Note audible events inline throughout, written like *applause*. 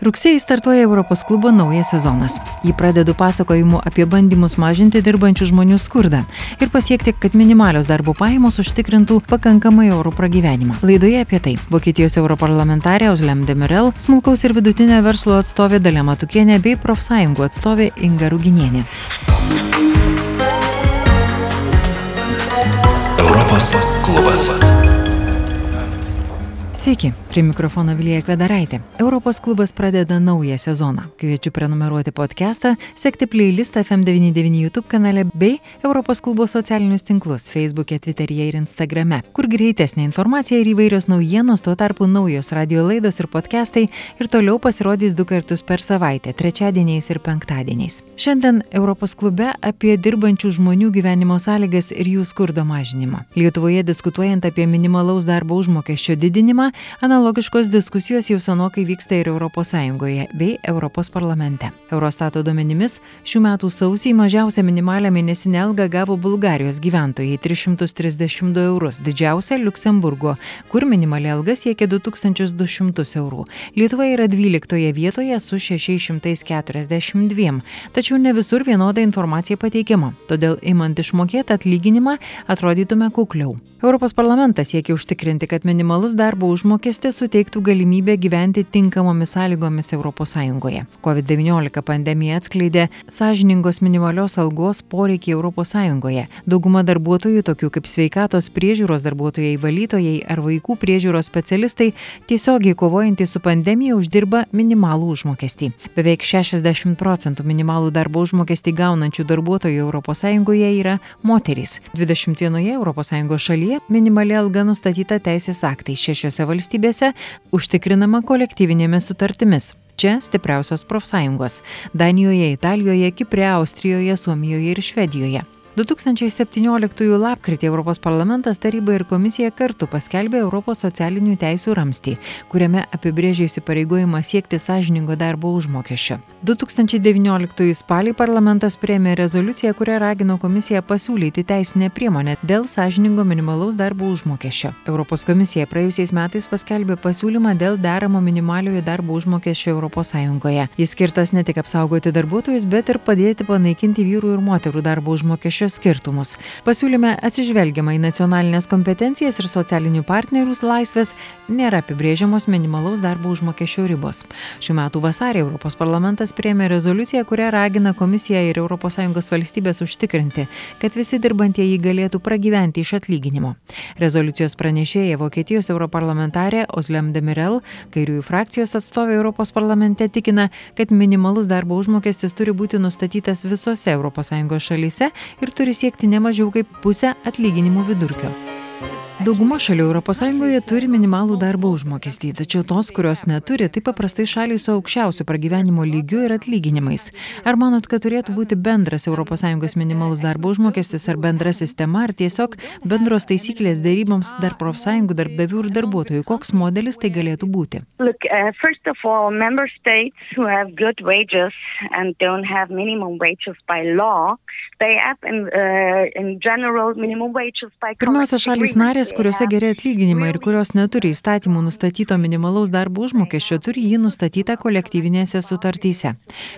Rugsėjai startuoja Europos klubo naujas sezonas. Jį pradedu pasakojimu apie bandymus mažinti dirbančių žmonių skurdą ir pasiekti, kad minimalios darbo pajamos užtikrintų pakankamai orų pragyvenimą. Laidoje apie tai Vokietijos europarlamentarė Oslem Demirel, smulkaus ir vidutinio verslo atstovė Dalė Matukienė bei profsąjungų atstovė Inga Ruginienė. Europos klubas. Sveiki, prie mikrofono Vilija Kvedaraitė. Europos klubas pradeda naują sezoną. Kviečiu prenumeruoti podcastą, sekti playlistą FM99 YouTube kanale bei Europos klubo socialinius tinklus Facebook'e, Twitter'e ir Instagram'e, kur greitesnė informacija ir įvairios naujienos, tuo tarpu naujos radio laidos ir podcastai ir toliau pasirodys du kartus per savaitę - trečiadieniais ir penktadieniais. Šiandien Europos klube apie dirbančių žmonių gyvenimo sąlygas ir jų skurdo mažinimą. Lietuvoje diskutuojant apie minimalaus darbo užmokesčio didinimą, Analogiškos diskusijos jau senokai vyksta ir ES bei Europos parlamente. Eurostato duomenimis šių metų sausį mažiausią minimalę mėnesinę algą gavo Bulgarijos gyventojai - 332 eurus, didžiausia Luksemburgo, kur minimali alga siekia 2200 eurų. Lietuva yra 12 vietoje su 642, tačiau ne visur vienoda informacija pateikiama, todėl imant išmokėtą atlyginimą atrodytume kukliau. Europos parlamentas siekia užtikrinti, kad minimalus darbo užmokestis suteiktų galimybę gyventi tinkamomis sąlygomis ES. COVID-19 pandemija atskleidė sąžiningos minimalios algos poreikį ES. Dauguma darbuotojų, tokių kaip sveikatos priežiūros darbuotojai, valytojai ar vaikų priežiūros specialistai, tiesiogiai kovojantys su pandemija uždirba minimalų užmokestį. Beveik 60 procentų minimalų darbo užmokestį gaunančių darbuotojų ES yra moterys. 21 ES šalyje šalyje minimali alga nustatyta teisės aktais šešiose valstybėse, užtikrinama kolektyvinėmis sutartimis. Čia stipriausios profsąjungos - Danijoje, Italijoje, Kipre, Austrijoje, Suomijoje ir Švedijoje. 2017 lapkritį Europos parlamentas, taryba ir komisija kartu paskelbė Europos socialinių teisų ramstį, kuriame apibrėžė įsipareigojimą siekti sąžiningo darbo užmokesčio. 2019 spalį parlamentas priėmė rezoliuciją, kuria ragino komisiją pasiūlyti teisinę priemonę dėl sąžiningo minimalaus darbo užmokesčio. Europos komisija praėjusiais metais paskelbė pasiūlymą dėl deramo minimaliojo darbo užmokesčio ES. Jis skirtas ne tik apsaugoti darbuotojus, bet ir padėti panaikinti vyrų ir moterų darbo užmokesčio mokesčio skirtumus. Pasiūlyme atsižvelgiama į nacionalinės kompetencijas ir socialinių partnerių laisvės nėra apibrėžiamos minimalaus darbo užmokesčio ribos. Šiuo metu vasarį Europos parlamentas priėmė rezoliuciją, kuria ragina komisiją ir ES valstybės užtikrinti, kad visi dirbantieji galėtų pragyventi iš atlyginimo. Rezoliucijos pranešėja Vokietijos europarlamentarė Oslem Demirel, kairiųjų frakcijos atstovė Europos parlamente tikina, kad minimalus darbo užmokestis turi būti nustatytas visose ES šalyse ir turi siekti ne mažiau kaip pusę atlyginimų vidurkio. Dauguma šalių ES turi minimalų darbo užmokestį, tačiau tos, kurios neturi, tai paprastai šaliai su aukščiausiu pragyvenimo lygiu ir atlyginimais. Ar manot, kad turėtų būti bendras ES minimalus darbo užmokestis ar bendra sistema, ar tiesiog bendros taisyklės dėryboms dar profsąjungų, darbdavių ir darbuotojų? Koks modelis tai galėtų būti? Look, uh, first of all, member states who have good wages and don't have minimum wages by law, they have in, uh, in general minimum wages by Pirmiausia, šalis narės, kuriuose geri atlyginimai ir kurios neturi įstatymų nustatyto minimalaus darbo užmokesčio, turi jį nustatytą kolektyvinėse sutartyse.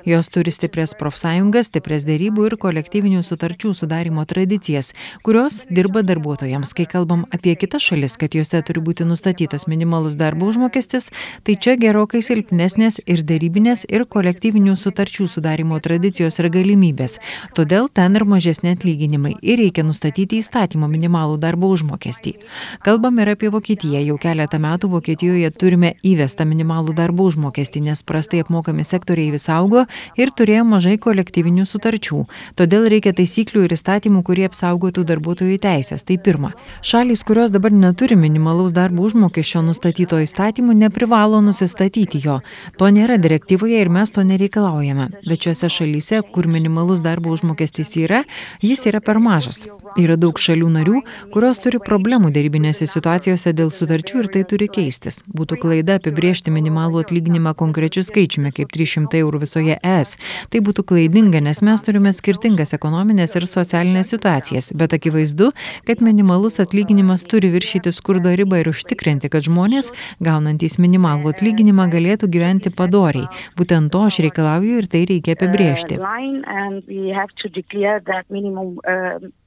Jos turi stiprias profsąjungas, stiprias dėrybų ir kolektyvinių sutarčių sudarimo tradicijas, kurios dirba darbuotojams. Kai kalbam apie kitas šalis, kad juose turi būti nustatytas minimalus darbo užmokestis, tai čia gerokai silpnesnės ir dėrybinės ir kolektyvinių sutarčių sudarimo tradicijos ir galimybės. Todėl ten ir mažesni atlyginimai ir reikia nustatyti įstatymo minimalų darbo užmokestį. Kalbam ir apie Vokietiją. Jau keletą metų Vokietijoje turime įvestą minimalų darbo užmokestį, nes prastai apmokami sektoriai vis augo ir turėjo mažai kolektyvinių sutarčių. Todėl reikia taisyklių ir įstatymų, kurie apsaugotų darbuotojų teisės. Tai pirma. Šalys, kurios dabar neturi minimalaus darbo užmokesčio nustatyto įstatymų, neprivalo nusistatyti jo. To nėra direktyvoje ir mes to nereikalaujame. Bet šiuose šalyse, kur minimalus darbo užmokestis yra, jis yra per mažas. Yra daug šalių narių, kurios turi problemų darybinėse situacijose dėl sutarčių ir tai turi keistis. Būtų klaida apibriežti minimalų atlyginimą konkrečiu skaičiumi kaip 300 eurų visoje ES. Tai būtų klaidinga, nes mes turime skirtingas ekonominės ir socialinės situacijas, bet akivaizdu, kad minimalus atlyginimas turi viršyti skurdo ribą ir užtikrinti, kad žmonės, gaunantys minimalų atlyginimą, galėtų gyventi padoriai. Būtent to aš reikalauju ir tai reikia apibriežti.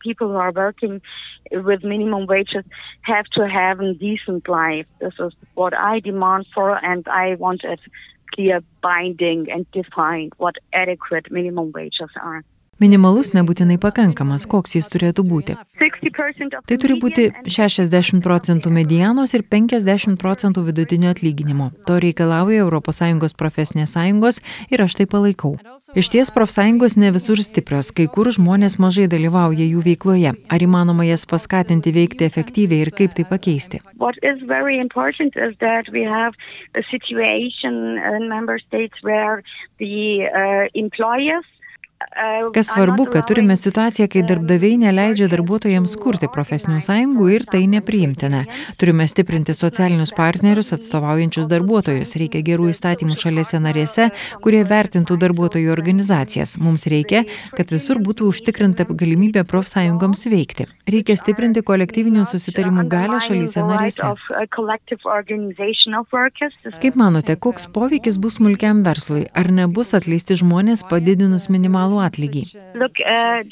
Uh, people who are working with minimum wages have to have a decent life. This is what I demand for, and I want it clear, binding, and defined what adequate minimum wages are. Minimalus nebūtinai pakankamas, koks jis turėtų būti. Tai turi būti 60 procentų medianos ir 50 procentų vidutinio atlyginimo. To reikalauja ES profesinės sąjungos ir aš tai palaikau. Iš ties profsąjungos ne visur stiprios, kai kur žmonės mažai dalyvauja jų veikloje. Ar įmanoma jas paskatinti veikti efektyviai ir kaip tai pakeisti? The, uh, employers Kas svarbu, kad turime situaciją, kai darbdaviai neleidžia darbuotojams kurti profesinių sąjungų ir tai nepriimtina. Turime stiprinti socialinius partnerius atstovaujančius darbuotojus. Reikia gerų įstatymų šalėse narėse, kurie vertintų darbuotojų organizacijas. Mums reikia, kad visur būtų užtikrinta galimybė profsąjungoms veikti. Reikia stiprinti kolektyvinių susitarimų galę šalyse narėse. Kaip manote, koks poveikis bus smulkiam verslui? Ar nebus atleisti žmonės padidinus minimalų atlygį. Look, uh,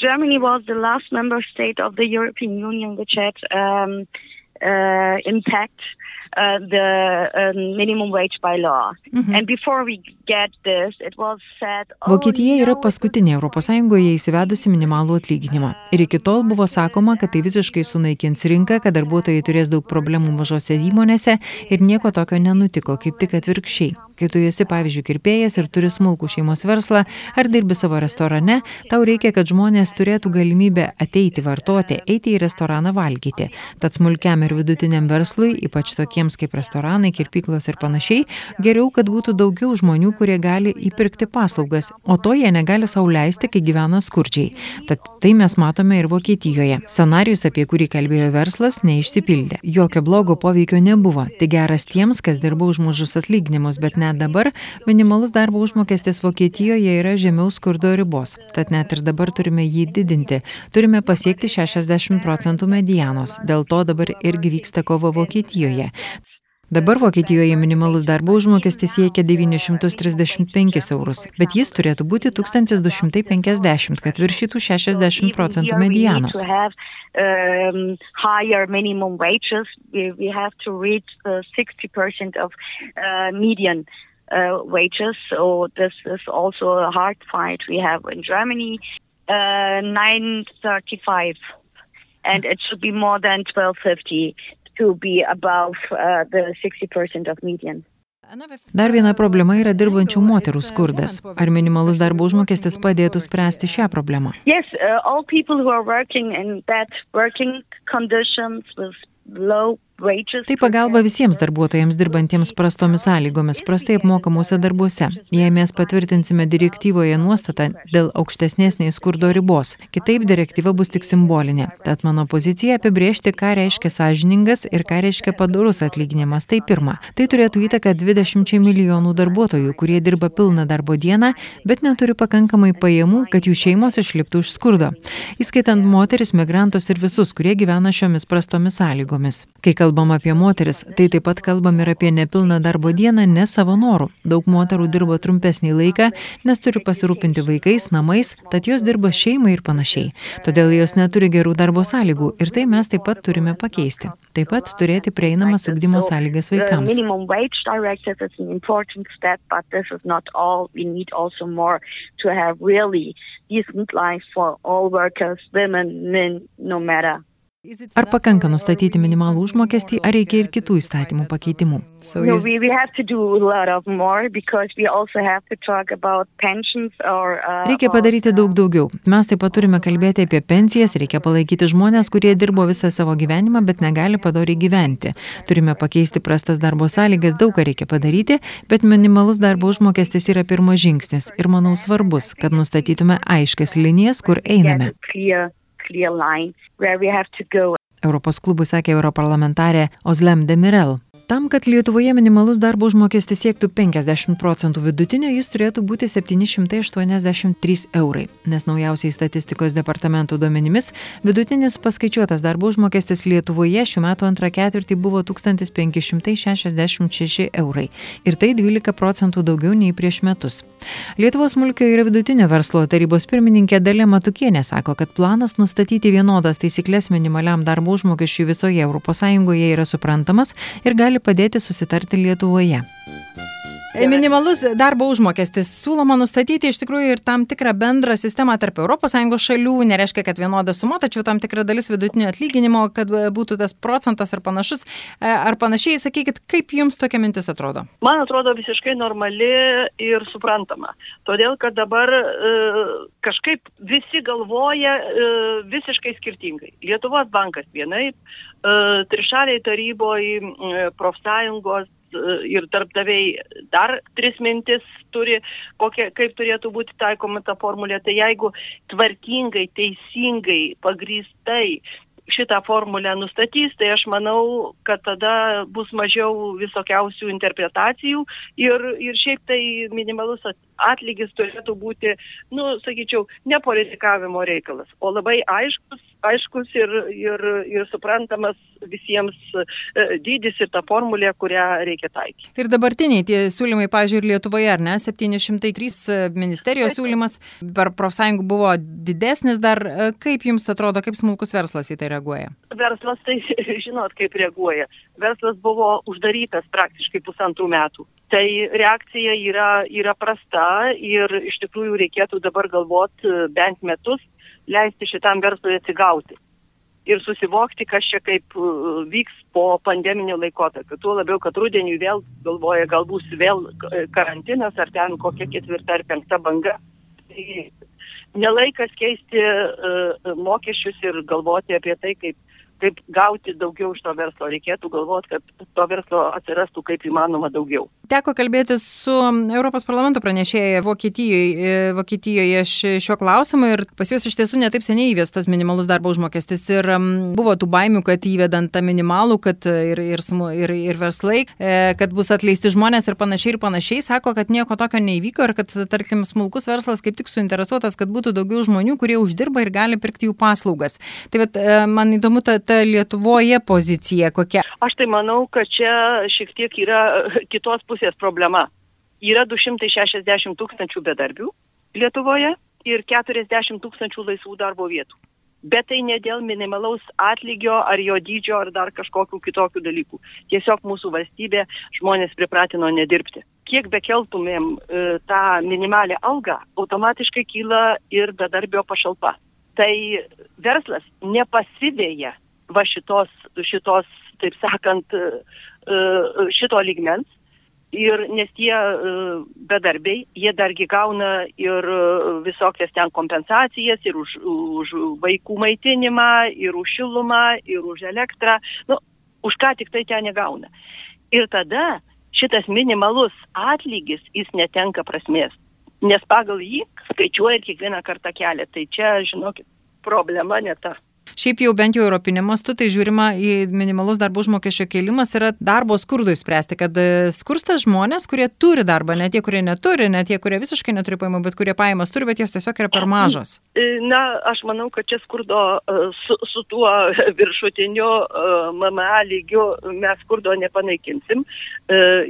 The um, uh, the uh, minimum wage by law. Mhm. And before we get this, it was said, oh, Vokietija yra paskutinė ES įsivedusi minimalų atlyginimą. Ir iki tol buvo sakoma, kad tai visiškai sunaikins rinką, kad darbuotojai turės daug problemų mažose įmonėse ir nieko tokio nenutiko, kaip tik atvirkščiai. Kai tu esi, pavyzdžiui, kirpėjas ir turi smulkų šeimos verslą ar dirbi savo restorane, tau reikia, kad žmonės turėtų galimybę ateiti vartoti, eiti į restoraną valgyti. Tad smulkiam ir vidutiniam verslui, ypač tokiems kaip restoranai, kirpyklos ir panašiai, geriau, kad būtų daugiau žmonių, kurie gali įpirkti paslaugas, o to jie negali sauliaisti, kai gyvena skurdžiai. Tad tai mes matome ir Vokietijoje. Scenarius, apie kurį kalbėjo verslas, neišsipildė. Jokio blogo poveikio nebuvo, tik geras tiems, kas dirba už mažus atlyginimus, bet ne net dabar minimalus darbo užmokestis Vokietijoje yra žemiau skurdo ribos. Tad net ir dabar turime jį didinti. Turime pasiekti 60 procentų medianos. Dėl to dabar irgi vyksta kova Vokietijoje. Dabar Vokietijoje minimalus darbo užmokestis siekia 935 eurus, bet jis turėtų būti 1250, kad viršytų 60 procentų medianos. Um, higher minimum wages, we, we have to reach the 60% of uh, median uh, wages. So this is also a hard fight we have in Germany. Uh, 935 and it should be more than 1250 to be above uh, the 60% of median. Dar viena problema yra dirbančių moterų skurdas. Ar minimalus darbo užmokestis padėtų spręsti šią problemą? Yes, uh, Tai pagalba visiems darbuotojams dirbantiems prastomis sąlygomis, prastai apmokamuose darbuose. Jei mes patvirtinsime direktyvoje nuostatą dėl aukštesnės nei skurdo ribos, kitaip direktyva bus tik simbolinė. Tad mano pozicija apibriežti, ką reiškia sąžiningas ir ką reiškia padorus atlyginimas. Tai pirma, tai turėtų įtaką 20 milijonų darbuotojų, kurie dirba pilną darbo dieną, bet neturi pakankamai pajamų, kad jų šeimos išliptų iš skurdo. Įskaitant moteris, migrantus ir visus, kurie gyvena šiomis prastomis sąlygomis. Kai kalbam apie moteris, tai taip pat kalbam ir apie nepilną darbo dieną ne savo norų. Daug moterų dirba trumpesnį laiką, nes turi pasirūpinti vaikais, namais, tad jos dirba šeimai ir panašiai. Todėl jos neturi gerų darbo sąlygų ir tai mes taip pat turime pakeisti. Taip pat turėti prieinamas ugdymo sąlygas vaikams. Ar pakanka nustatyti minimalų užmokestį, ar reikia ir kitų įstatymų pakeitimų? So no, we, we or, uh, reikia padaryti daug daugiau. Mes taip pat turime kalbėti apie pensijas, reikia palaikyti žmonės, kurie dirbo visą savo gyvenimą, bet negali padoriai gyventi. Turime pakeisti prastas darbo sąlygas, daug ką reikia padaryti, bet minimalus darbo užmokestis yra pirmas žingsnis ir manau svarbus, kad nustatytume aiškias linijas, kur einame. Clear, Europos klubui sakė europarlamentarė Ozlem Demirel. Tam, kad Lietuvoje minimalus darbo užmokestis siektų 50 procentų vidutinio, jis turėtų būti 783 eurai, nes naujausiais statistikos departamento duomenimis vidutinis paskaičiuotas darbo užmokestis Lietuvoje šiuo metu antrą ketvirtį buvo 1566 eurai ir tai 12 procentų daugiau nei prieš metus. Lietuvos smulkio ir vidutinio verslo tarybos pirmininkė Dalė Matukienė sako, kad planas nustatyti vienodas taisyklės minimaliam darbo užmokesčiui visoje ES yra suprantamas ir gali gali padėti susitarti Lietuvoje. Minimalus darbo užmokestis siūloma nustatyti iš tikrųjų ir tam tikrą bendrą sistemą tarp ES šalių, nereiškia, kad vienoda suma, tačiau tam tikra dalis vidutinio atlyginimo, kad būtų tas procentas ar panašus, e, ar panašiai, sakykit, kaip jums tokia mintis atrodo? Man atrodo visiškai normali ir suprantama. Todėl, kad dabar e, kažkaip visi galvoja e, visiškai skirtingai. Lietuvos bankas vienaip, e, trišaliai taryboje, e, profsąjungos ir darbdaviai dar tris mintis turi, kokie, kaip turėtų būti taikoma ta formulė. Tai jeigu tvarkingai, teisingai, pagrįstai šitą formulę nustatys, tai aš manau, kad tada bus mažiau visokiausių interpretacijų ir, ir šiaip tai minimalus atlygis turėtų būti, nu, sakyčiau, ne politikavimo reikalas, o labai aiškus, aiškus ir, ir, ir suprantamas visiems e, dydis ir ta formulė, kurią reikia taikyti. Ir dabartiniai tie siūlymai, pažiūrėjau, ir Lietuvoje, ar ne, 703 e, ministerijos siūlymas per profsąjungų buvo didesnis dar. E, kaip jums atrodo, kaip smulkus verslas į tai reaguoja? Verslas tai, *laughs* žinot, kaip reaguoja. Verslas buvo uždarytas praktiškai pusantrų metų. Tai reakcija yra, yra prasta ir iš tikrųjų reikėtų dabar galvoti bent metus leisti šitam verslui atsigauti ir susivokti, kas čia kaip uh, vyks po pandeminio laikotarpio. Tuo labiau, kad rudenį vėl galvoja, gal bus vėl karantinas ar ten kokia ketvirta ar penkta banga. Tai nelaikas keisti uh, mokesčius ir galvoti apie tai, kaip kaip gauti daugiau iš to verslo. Reikėtų galvoti, kad to verslo atsirastų kaip įmanoma daugiau. Teko kalbėti su Europos parlamento pranešėja Vokietijoje, e, Vokietijoje šiuo klausimu ir pas juos iš tiesų netaip seniai įvestas minimalus darbo užmokestis ir buvo tų baimių, kad įvedant tą minimalų, kad ir, ir, ir, ir verslai, e, kad bus atleisti žmonės ir panašiai ir panašiai, sako, kad nieko tokio neįvyko ir kad, tarkim, smulkus verslas kaip tik suinteresuotas, kad būtų daugiau žmonių, kurie uždirba ir gali pirkti jų paslaugas. Tai bet, man įdomu ta, ta Lietuvoje pozicija kokia? Aš tai manau, kad čia šiek tiek yra kitos pusės problema. Yra 260 tūkstančių bedarbių Lietuvoje ir 40 tūkstančių laisvų darbo vietų. Bet tai ne dėl minimalaus atlygio ar jo dydžio ar dar kažkokių kitokių dalykų. Tiesiog mūsų valstybė žmonės pripratino nedirbti. Kiek bekeltumėm e, tą minimalę algą, automatiškai kyla ir bedarbio pašalpa. Tai verslas nepasidėja va šitos, šitos taip sakant, e, e, šito lygmens. Ir nes tie e, bedarbiai, jie dargi gauna ir visokias ten kompensacijas, ir už, už vaikų maitinimą, ir už šilumą, ir už elektrą, nu, už ką tik tai ten negauna. Ir tada šitas minimalus atlygis, jis netenka prasmės, nes pagal jį skaičiuoja kiekvieną kartą kelią. Tai čia, žinokit, problema ne ta. Šiaip jau bent jau europinė mastu, tai žiūrima į minimalus darbo užmokesčio kelimas yra darbo skurdui spręsti, kad e, skurstas žmonės, kurie turi darbą, ne tie, kurie neturi, ne tie, kurie visiškai neturi pajamų, bet kurie pajamas turi, bet jos tiesiog yra per mažos. E, na, aš manau, kad čia skurdo e, su, su tuo *laughs* viršutiniu MMA lygiu mes skurdo nepanaikinsim.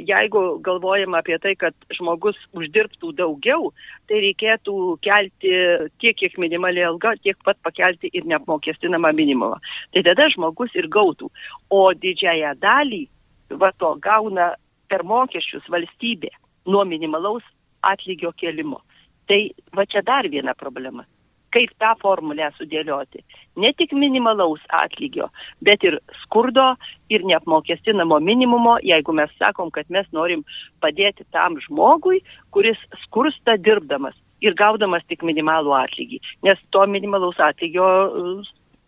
Jeigu galvojam apie tai, kad žmogus uždirbtų daugiau, tai reikėtų kelti tiek, kiek minimali alga, tiek pat pakelti ir neapmokestinti vadinamą minimumą. Tai tada žmogus ir gautų. O didžiąją dalį va to gauna per mokesčius valstybė nuo minimalaus atlygio kelimo. Tai va čia dar viena problema. Kaip tą formulę sudėlioti. Ne tik minimalaus atlygio, bet ir skurdo ir neapmokestinamo minimumo, jeigu mes sakom, kad mes norim padėti tam žmogui, kuris skursta dirbdamas ir gaudamas tik minimalų atlygį. Nes to minimalaus atlygio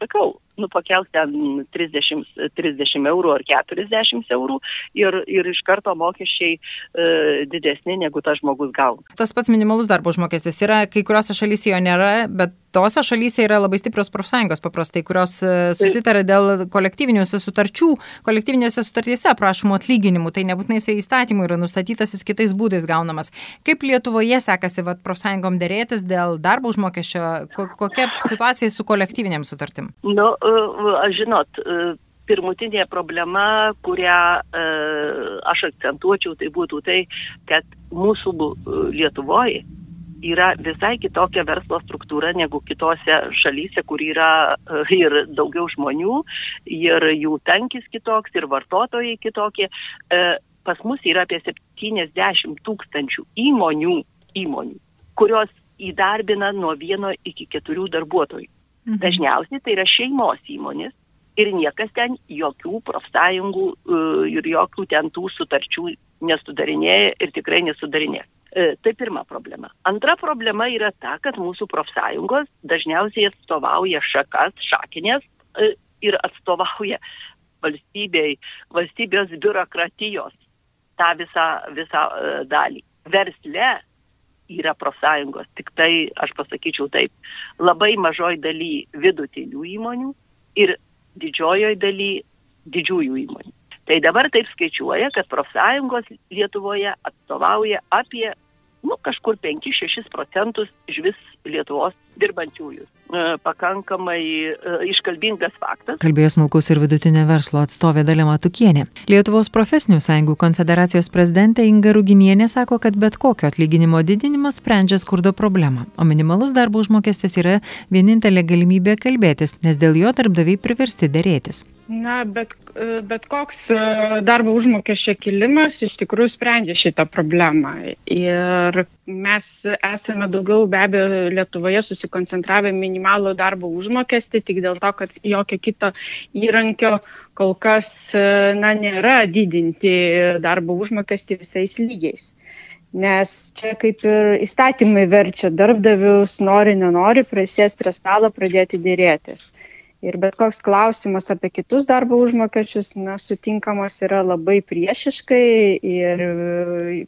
sakau, nu pakelk ten 30, 30 eurų ar 40 eurų ir, ir iš karto mokesčiai e, didesni negu tas žmogus gauna. Tas pats minimalus darbo užmokestis yra, kai kuriuose šalyse jo nėra, bet kitose šalyse yra labai stiprios profsąjungos paprastai, kurios e, susitarė dėl kolektyviniuose sutarčių, kolektyvinėse sutartyse prašomų atlyginimų, tai nebūtinai jisai įstatymų yra nustatytas, jis kitais būdais gaunamas. Kaip Lietuvoje sekasi vat, profsąjungom dėrėtis dėl darbo užmokesčio, kokia situacija su kolektyvinėm sutartim? Nu, aš žinot, pirmutinė problema, kurią e, aš akcentuočiau, tai būtų tai, kad mūsų Lietuvoje yra visai kitokia verslo struktūra negu kitose šalyse, kur yra e, ir daugiau žmonių, ir jų tankis kitoks, ir vartotojai kitokie. E, pas mus yra apie 70 tūkstančių įmonių, įmonių, kurios įdarbina nuo vieno iki keturių darbuotojų. Mhm. Dažniausiai tai yra šeimos įmonės, ir niekas ten jokių profsąjungų e, ir jokių ten tų sutarčių nesudarinėja ir tikrai nesudarinėja. E, tai pirma problema. Antra problema yra ta, kad mūsų profsąjungos dažniausiai atstovauja šakas, šakinės e, ir atstovauja valstybei, valstybės biurokratijos tą visą, visą dalį. Versle yra profsąjungos, tik tai, aš pasakyčiau taip, labai mažoj daly vidutinių įmonių ir didžiojoje daly didžiųjų įmonių. Tai dabar taip skaičiuoja, kad profsąjungos Lietuvoje atstovauja apie nu, kažkur 5-6 procentus iš vis Lietuvos dirbančiųjų. E, pakankamai e, iškalbingas faktas. Kalbėjo smulkus ir vidutinio verslo atstovė Dalema Tukienė. Lietuvos profesinių sąjungų konfederacijos prezidentė Inga Ruginienė sako, kad bet kokio atlyginimo didinimas sprendžia skurdo problemą, o minimalus darbo užmokestis yra vienintelė galimybė kalbėtis, nes dėl jo darbdaviai priversti dėrėtis. Na, bet, bet koks e, darbo užmokesčio kilimas iš tikrųjų sprendžia šitą problemą. Ir mes esame daugiau be abejo Lietuvoje susikoncentravę minimalų darbo užmokestį, tik dėl to, kad jokio kito įrankio kol kas e, na, nėra didinti darbo užmokestį visais lygiais. Nes čia kaip ir įstatymai verčia darbdavius, nori, nenori, prisės prie stalo pradėti dėrėtis. Ir bet koks klausimas apie kitus darbo užmokesčius, na, sutinkamas yra labai priešiškai ir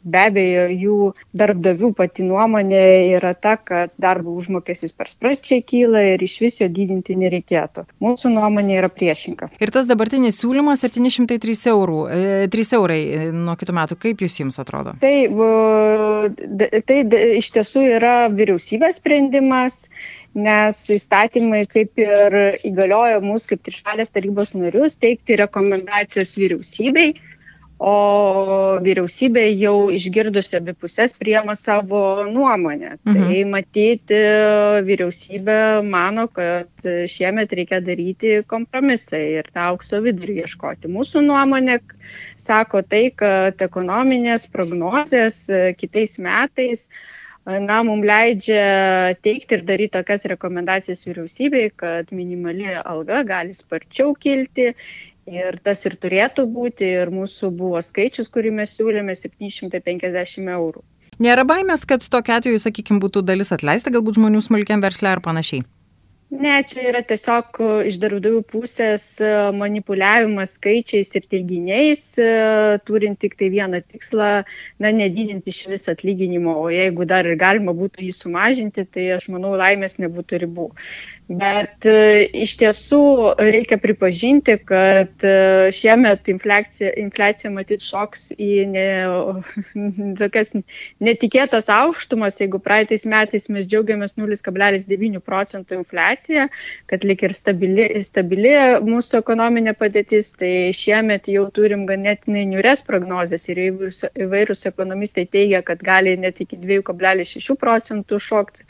be abejo jų darbdavių pati nuomonė yra ta, kad darbo užmokestis per sparčiai kyla ir iš viso didinti nereikėtų. Mūsų nuomonė yra priešinga. Ir tas dabartinis siūlymas 703 eurų, 3 e, eurai e, nuo kitų metų, kaip jūs jums atrodo? Tai, tai iš tiesų yra vyriausybės sprendimas nes įstatymai kaip ir įgaliojo mus kaip trišalės tarybos narius teikti rekomendacijas vyriausybei, o vyriausybė jau išgirdusi abi pusės priema savo nuomonę. Mhm. Tai matyti vyriausybė mano, kad šiemet reikia daryti kompromisą ir tą aukso vidurį ieškoti. Mūsų nuomonė sako tai, kad ekonominės prognozės kitais metais na, mums leidžia teikti ir daryti tokias rekomendacijas vyriausybei, kad minimali alga gali sparčiau kilti ir tas ir turėtų būti ir mūsų buvo skaičius, kurį mes siūlėme 750 eurų. Nėra baimės, kad tokia atveju, sakykime, būtų dalis atleista galbūt žmonių smulkiam verslė ar panašiai? Ne, čia yra tiesiog e, iš darbdavių pusės e, manipuliavimas skaičiais ir teiginiais, e, turint tik tai vieną tikslą, na, nedidinti iš vis atlyginimo, o jeigu dar ir galima būtų jį sumažinti, tai aš manau, laimės nebūtų ribų. Bet iš tiesų reikia pripažinti, kad šiemet infliacija, infliacija matyt šoks į ne, *laughs* tokias netikėtas aukštumas, jeigu praeitais metais mes džiaugiamės 0,9 procentų infliaciją infliacija, kad lik ir stabili, stabili mūsų ekonominė padėtis, tai šiemet jau turim ganėtinai niures prognozes ir įvairūs, ekonomistai teigia, kad gali net iki 2,6 procentų šokti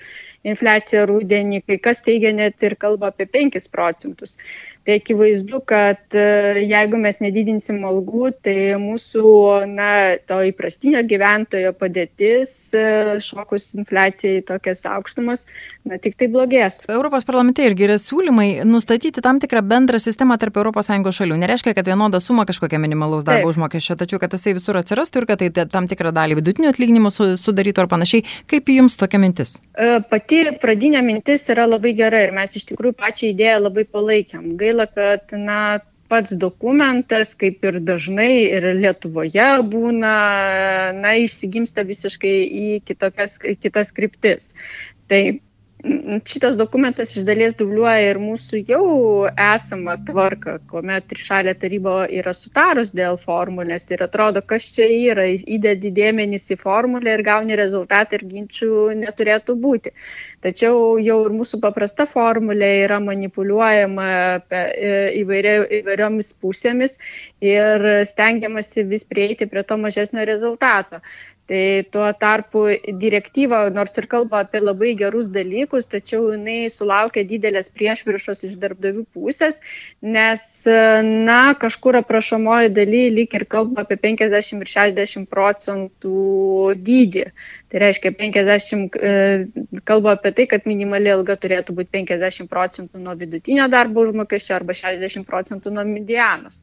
infliacija rūdienį, kai kas teigia net ir kalba apie 5 procentus. Tai akivaizdu, kad e, jeigu mes nedidinsim algų, tai mūsų na, to įprastinio gyventojo padėtis e, šokus infliacijai tokias aukštumas, na, tik tai blogės. Europos parlamente irgi yra siūlymai nustatyti tam tikrą bendrą sistemą tarp ES šalių. Nereiškia, kad vienoda suma kažkokia minimalaus darbo Taip. užmokesčio, tačiau kad jisai visur atsirastų ir kad tai tam tikrą dalį vidutinio atlyginimo sudarytų ar panašiai. Kaip jums tokia mintis? E, pati pradinė mintis yra labai gera ir mes iš tikrųjų pačią idėją labai palaikėm. Gaila, kad na, pats dokumentas, kaip ir dažnai ir Lietuvoje būna, na, išsigimsta visiškai į kitokias, kitas kryptis. Tai Šitas dokumentas iš dalies dubliuoja ir mūsų jau esamą tvarką, kuomet trišalė taryba yra sutarus dėl formulės ir atrodo, kas čia yra, įdedi dėmenys į formulę ir gauni rezultatą ir ginčių neturėtų būti. Tačiau jau ir mūsų paprasta formulė yra manipuliuojama e, įvairiomis pusėmis ir stengiamasi vis prieiti prie to mažesnio rezultato. Tai tuo tarpu direktyva, nors ir kalba apie labai gerus dalykus, tačiau jinai sulaukia didelės priešviršos iš darbdavių pusės, nes, na, kažkur aprašomoji daly lyg ir kalba apie 50 ir 60 procentų dydį. Tai reiškia, 50 e, kalba apie tai, kad minimali alga turėtų būti 50 procentų nuo vidutinio darbo užmokesčio arba 60 procentų nuo medianos.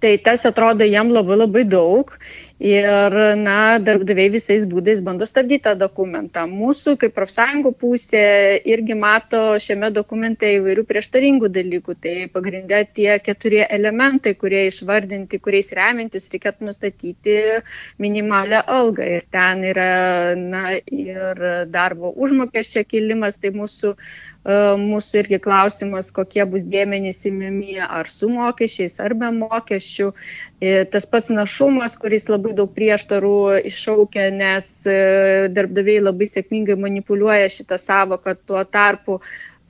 Tai tas atrodo jam labai labai daug ir, na, darbdaviai visais būdais bando stabdyti tą dokumentą. Mūsų kaip profsąjungų pusė irgi mato šiame dokumente įvairių prieštaringų dalykų. Tai pagrindė tie keturi elementai, kurie išvardinti, kuriais remintis reikėtų nustatyti minimalę algą. Ir ten yra, na, ir darbo užmokesčio kilimas, tai mūsų E, mūsų irgi klausimas, kokie bus dėmenys įmimi ar su mokesčiais, ar be mokesčių. E, tas pats našumas, kuris labai daug prieštarų iššaukia, nes e, darbdaviai labai sėkmingai manipuliuoja šitą savoką, tuo tarpu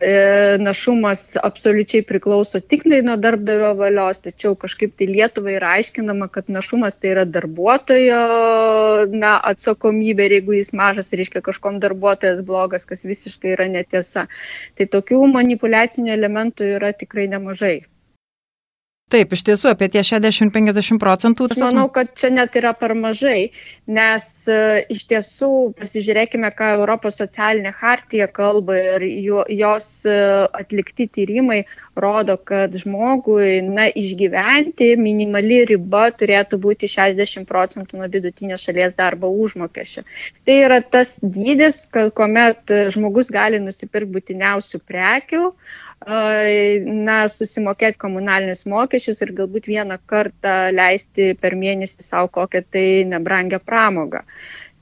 E, našumas absoliučiai priklauso tik tai nuo darbdavio valios, tačiau kažkaip tai Lietuvai yra aiškinama, kad našumas tai yra darbuotojo na, atsakomybė ir jeigu jis mažas, reiškia kažkom darbuotojas blogas, kas visiškai yra netiesa. Tai tokių manipulacinių elementų yra tikrai nemažai. Taip, iš tiesų apie tie 60-50 procentų. Aš manau, kad čia net yra per mažai, nes e, iš tiesų pasižiūrėkime, ką Europos socialinė hartija kalba ir jo, jos e, atlikti tyrimai rodo, kad žmogui, na, išgyventi minimali riba turėtų būti 60 procentų nuo vidutinio šalies darbo užmokesčio. Tai yra tas dydis, kuomet žmogus gali nusipirkti būtiniausių prekių, na, susimokėti komunalinius mokesčius ir galbūt vieną kartą leisti per mėnesį savo kokią tai nebrangę pramogą.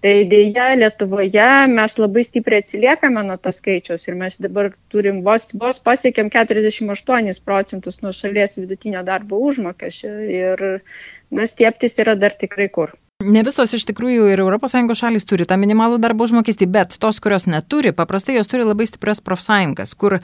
Tai dėja, Lietuvoje mes labai stipriai atsiliekame nuo to skaičiaus ir mes dabar turim vos, vos pasiekėm 48 procentus nuo šalies vidutinio darbo užmokesčio ir na, stieptis yra dar tikrai kur. Ne visos iš tikrųjų ir ES šalis turi tą minimalų darbo užmokestį, bet tos, kurios neturi, paprastai jos turi labai stiprias profsąjungas, kur e,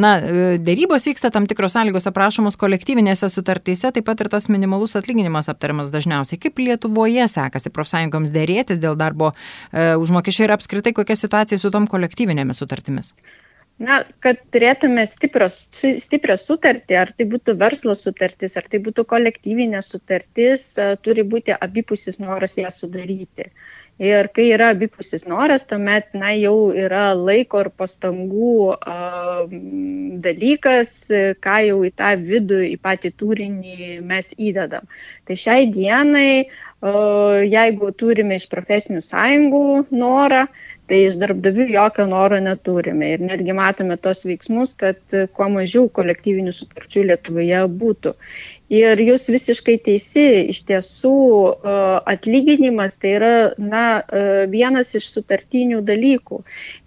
na, e, dėrybos vyksta tam tikros sąlygos aprašomos kolektyvinėse sutartyse, taip pat ir tas minimalus atlyginimas aptariamas dažniausiai. Kaip Lietuvoje sekasi profsąjungoms dėrėtis dėl darbo e, užmokesčio ir apskritai kokia situacija su tom kolektyvinėmis sutartimis? Na, kad turėtume stiprios, stiprią sutartį, ar tai būtų verslo sutartis, ar tai būtų kolektyvinė sutartis, turi būti abipusis noras ją sudaryti. Ir kai yra abipusis noras, tuomet na, jau yra laiko ir pastangų a, dalykas, ką jau į tą vidų, į patį turinį mes įdedam. Tai šiai dienai, a, jeigu turime iš profesinių sąjungų norą, tai iš darbdavių jokio noro neturime. Ir netgi matome tos veiksmus, kad kuo mažiau kolektyvinių sutarčių Lietuvoje būtų. Ir jūs visiškai teisi, iš tiesų e, atlyginimas tai yra na, e, vienas iš sutartinių dalykų.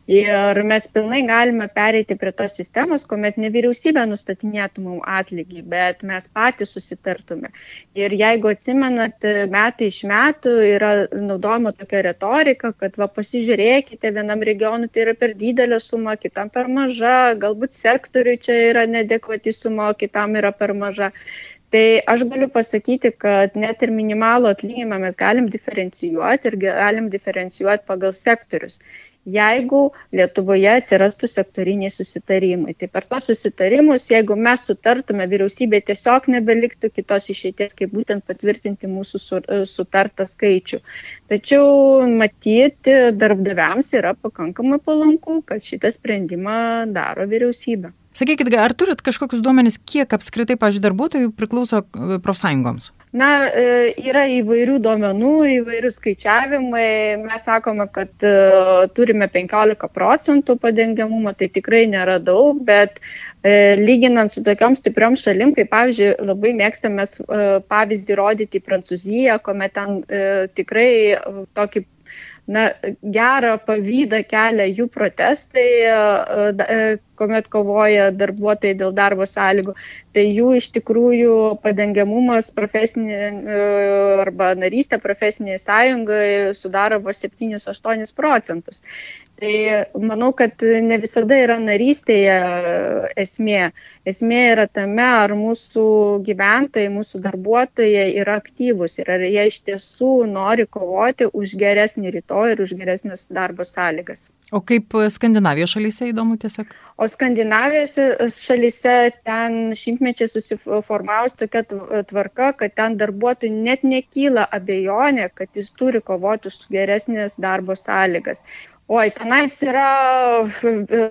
Ir mes pilnai galime pereiti prie tos sistemos, kuomet ne vyriausybė nustatinėtų mums atlygį, bet mes patys susitartume. Ir jeigu atsimenat, metai iš metų yra naudojama tokia retorika, kad va pasižiūrėkite, vienam regionui tai yra per didelė suma, kitam per maža, galbūt sektoriui čia yra nedekvati suma, kitam yra per maža. Tai aš galiu pasakyti, kad net ir minimalų atlyginimą mes galim diferencijuoti ir galim diferencijuoti pagal sektorius. Jeigu Lietuvoje atsirastų sektoriniai susitarimai, tai per tos susitarimus, jeigu mes sutartume, vyriausybė tiesiog nebeliktų kitos išeities, kaip būtent patvirtinti mūsų sutartą skaičių. Tačiau matyti darbdaviams yra pakankamai palanku, kad šitą sprendimą daro vyriausybė. Sakykit, ar turit kažkokius duomenys, kiek apskritai, pažiūrėjau, darbuotojų priklauso e, profsąjungoms? Na, e, yra įvairių duomenų, įvairių skaičiavimai. Mes sakome, kad e, turime 15 procentų padengiamumą, tai tikrai nėra daug, bet lyginant su tokiom stipriom šalim, kaip pavyzdžiui, labai mėgstame pavyzdį rodyti Prancūziją, kuomet ten tikrai tokį na, gerą pavydą kelia jų protestai, kuomet kovoja darbuotojai dėl darbo sąlygų, tai jų iš tikrųjų padengiamumas profesinė arba narystė profesinėje sąjungoje sudaro vos 7-8 procentus. Tai manau, kad ne visada yra narystėje esmė. Esmė yra tame, ar mūsų gyventojai, mūsų darbuotojai yra aktyvūs ir ar jie iš tiesų nori kovoti už geresnį rytoj ir už geresnės darbo sąlygas. O kaip Skandinavijos šalyse įdomu tiesiog? O Skandinavijos šalyse ten šimtmečiai susiformavus tokia tvarka, kad ten darbuotojai net nekyla abejonė, kad jis turi kovoti už geresnės darbo sąlygas. Oi, tenais yra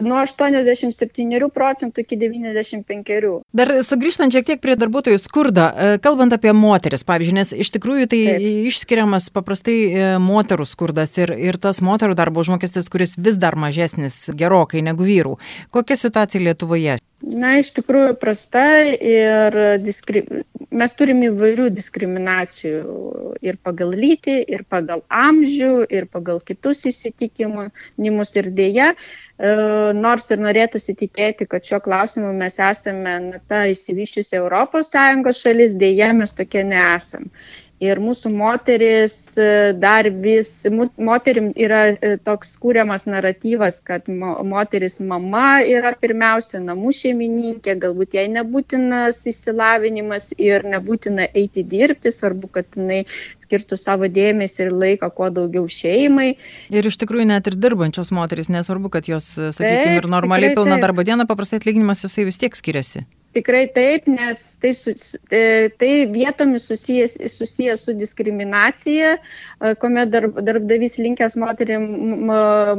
nuo 87 procentų iki 95. Dar sugrįžtant šiek tiek prie darbuotojų skurdo, e, kalbant apie moteris, pavyzdžiui, nes iš tikrųjų tai Taip. išskiriamas paprastai e, moterų skurdas ir, ir tas moterų darbo užmokestis, kuris vis dar mažesnis gerokai negu vyrų. Kokia situacija Lietuvoje? Na, iš tikrųjų prasta ir diskri... mes turime įvairių diskriminacijų ir pagal lytį, ir pagal amžių, ir pagal kitus įsitikinimus ir dėja, e, nors ir norėtųsi tikėti, kad šiuo klausimu mes esame na, ta įsivyščiusi ES šalis, dėja mes tokie nesam ir mūsų moteris e, dar vis, moterim yra e, toks kūriamas naratyvas, kad moteris mama yra pirmiausia namų šeimininkė, galbūt jai nebūtinas įsilavinimas ir nebūtina eiti dirbti, svarbu, kad jinai skirtų savo dėmesį ir laiką kuo daugiau šeimai. Ir iš tikrųjų net ir dirbančios moteris, nesvarbu, kad jos, sakykime, ir normaliai pilna darbo diena, paprastai atlyginimas jisai vis tiek skiriasi. Tikrai taip, nes tai, e, tai vietomis susijęs, susijęs su diskriminacija, e, kuomet darb, darbdavys linkęs moterim,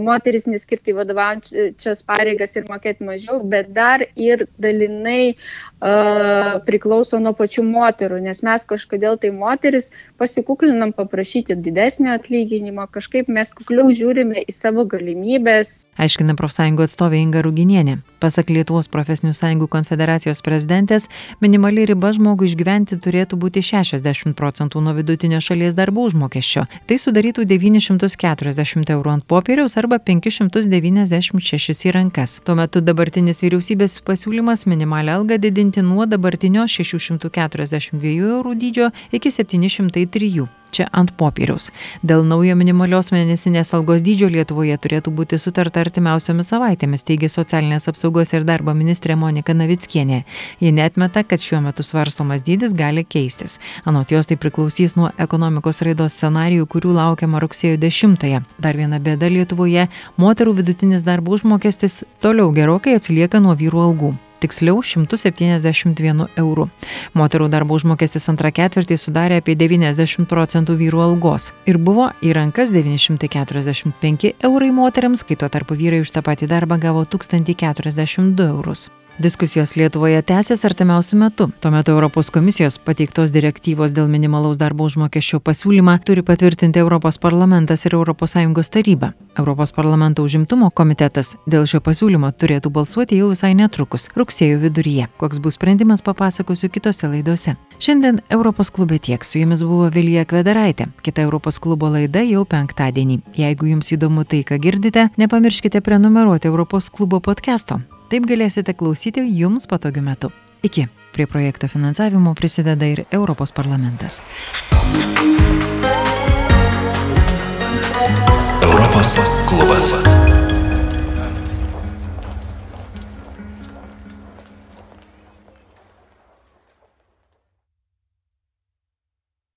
moteris neskirti vadovaujančias pareigas ir mokėti mažiau, bet dar ir dalinai uh, priklauso nuo pačių moterų, nes mes kažkodėl tai moteris pasikuklinam paprašyti didesnio atlyginimo, kažkaip mes kukliau žiūrime į savo galimybės. Aiškina profsąjungo atstovė Inga Ruginienė. Pasak Lietuvos profesinių sąjungų konfederacijos prezidentės, minimali riba žmogui išgyventi turėtų būti 60 procentų nuo vidutinio šalies darbo užmokesčio. Tai sudarytų 940 eurų ant popieriaus arba 596 į rankas. Tuo metu dabartinis vyriausybės pasiūlymas minimalę algą didinti nuo dabartinio 642 eurų dydžio iki 703 čia ant popieriaus. Dėl naujo minimalios mėnesinės algos dydžio Lietuvoje turėtų būti sutarta artimiausiomis savaitėmis, teigia socialinės apsaugos ir darbo ministrė Monika Navickienė. Ji netmeta, kad šiuo metu svarstomas dydis gali keistis. Anot jos tai priklausys nuo ekonomikos raidos scenarijų, kurių laukiama rugsėjo 10-ąją. Dar viena bėda Lietuvoje - moterų vidutinis darbo užmokestis toliau gerokai atsilieka nuo vyrų algų tiksliau 171 eurų. Moterų darbo užmokestis antrą ketvirtį sudarė apie 90 procentų vyrų algos ir buvo į rankas 945 eurai moteriams, kai tuo tarpu vyrai už tą patį darbą gavo 1042 eurus. Diskusijos Lietuvoje tęsis artimiausių metų. Tuo metu Europos komisijos pateiktos direktyvos dėl minimalaus darbo užmokesčio pasiūlymą turi patvirtinti Europos parlamentas ir ES taryba. Europos parlamento užimtumo komitetas dėl šio pasiūlymo turėtų balsuoti jau visai netrukus, rugsėjo viduryje. Koks bus sprendimas papasakosiu kitose laidose. Šiandien Europos klube tiek. Su jumis buvo Vilija Kvedaraitė. Kita Europos klubo laida jau penktadienį. Jeigu jums įdomu tai, ką girdite, nepamirškite prenumeruoti Europos klubo podcast'o. Taip galėsite klausyti jums patogiu metu. Iki. Prie projekto finansavimo prisideda ir Europos parlamentas. Europos klubas.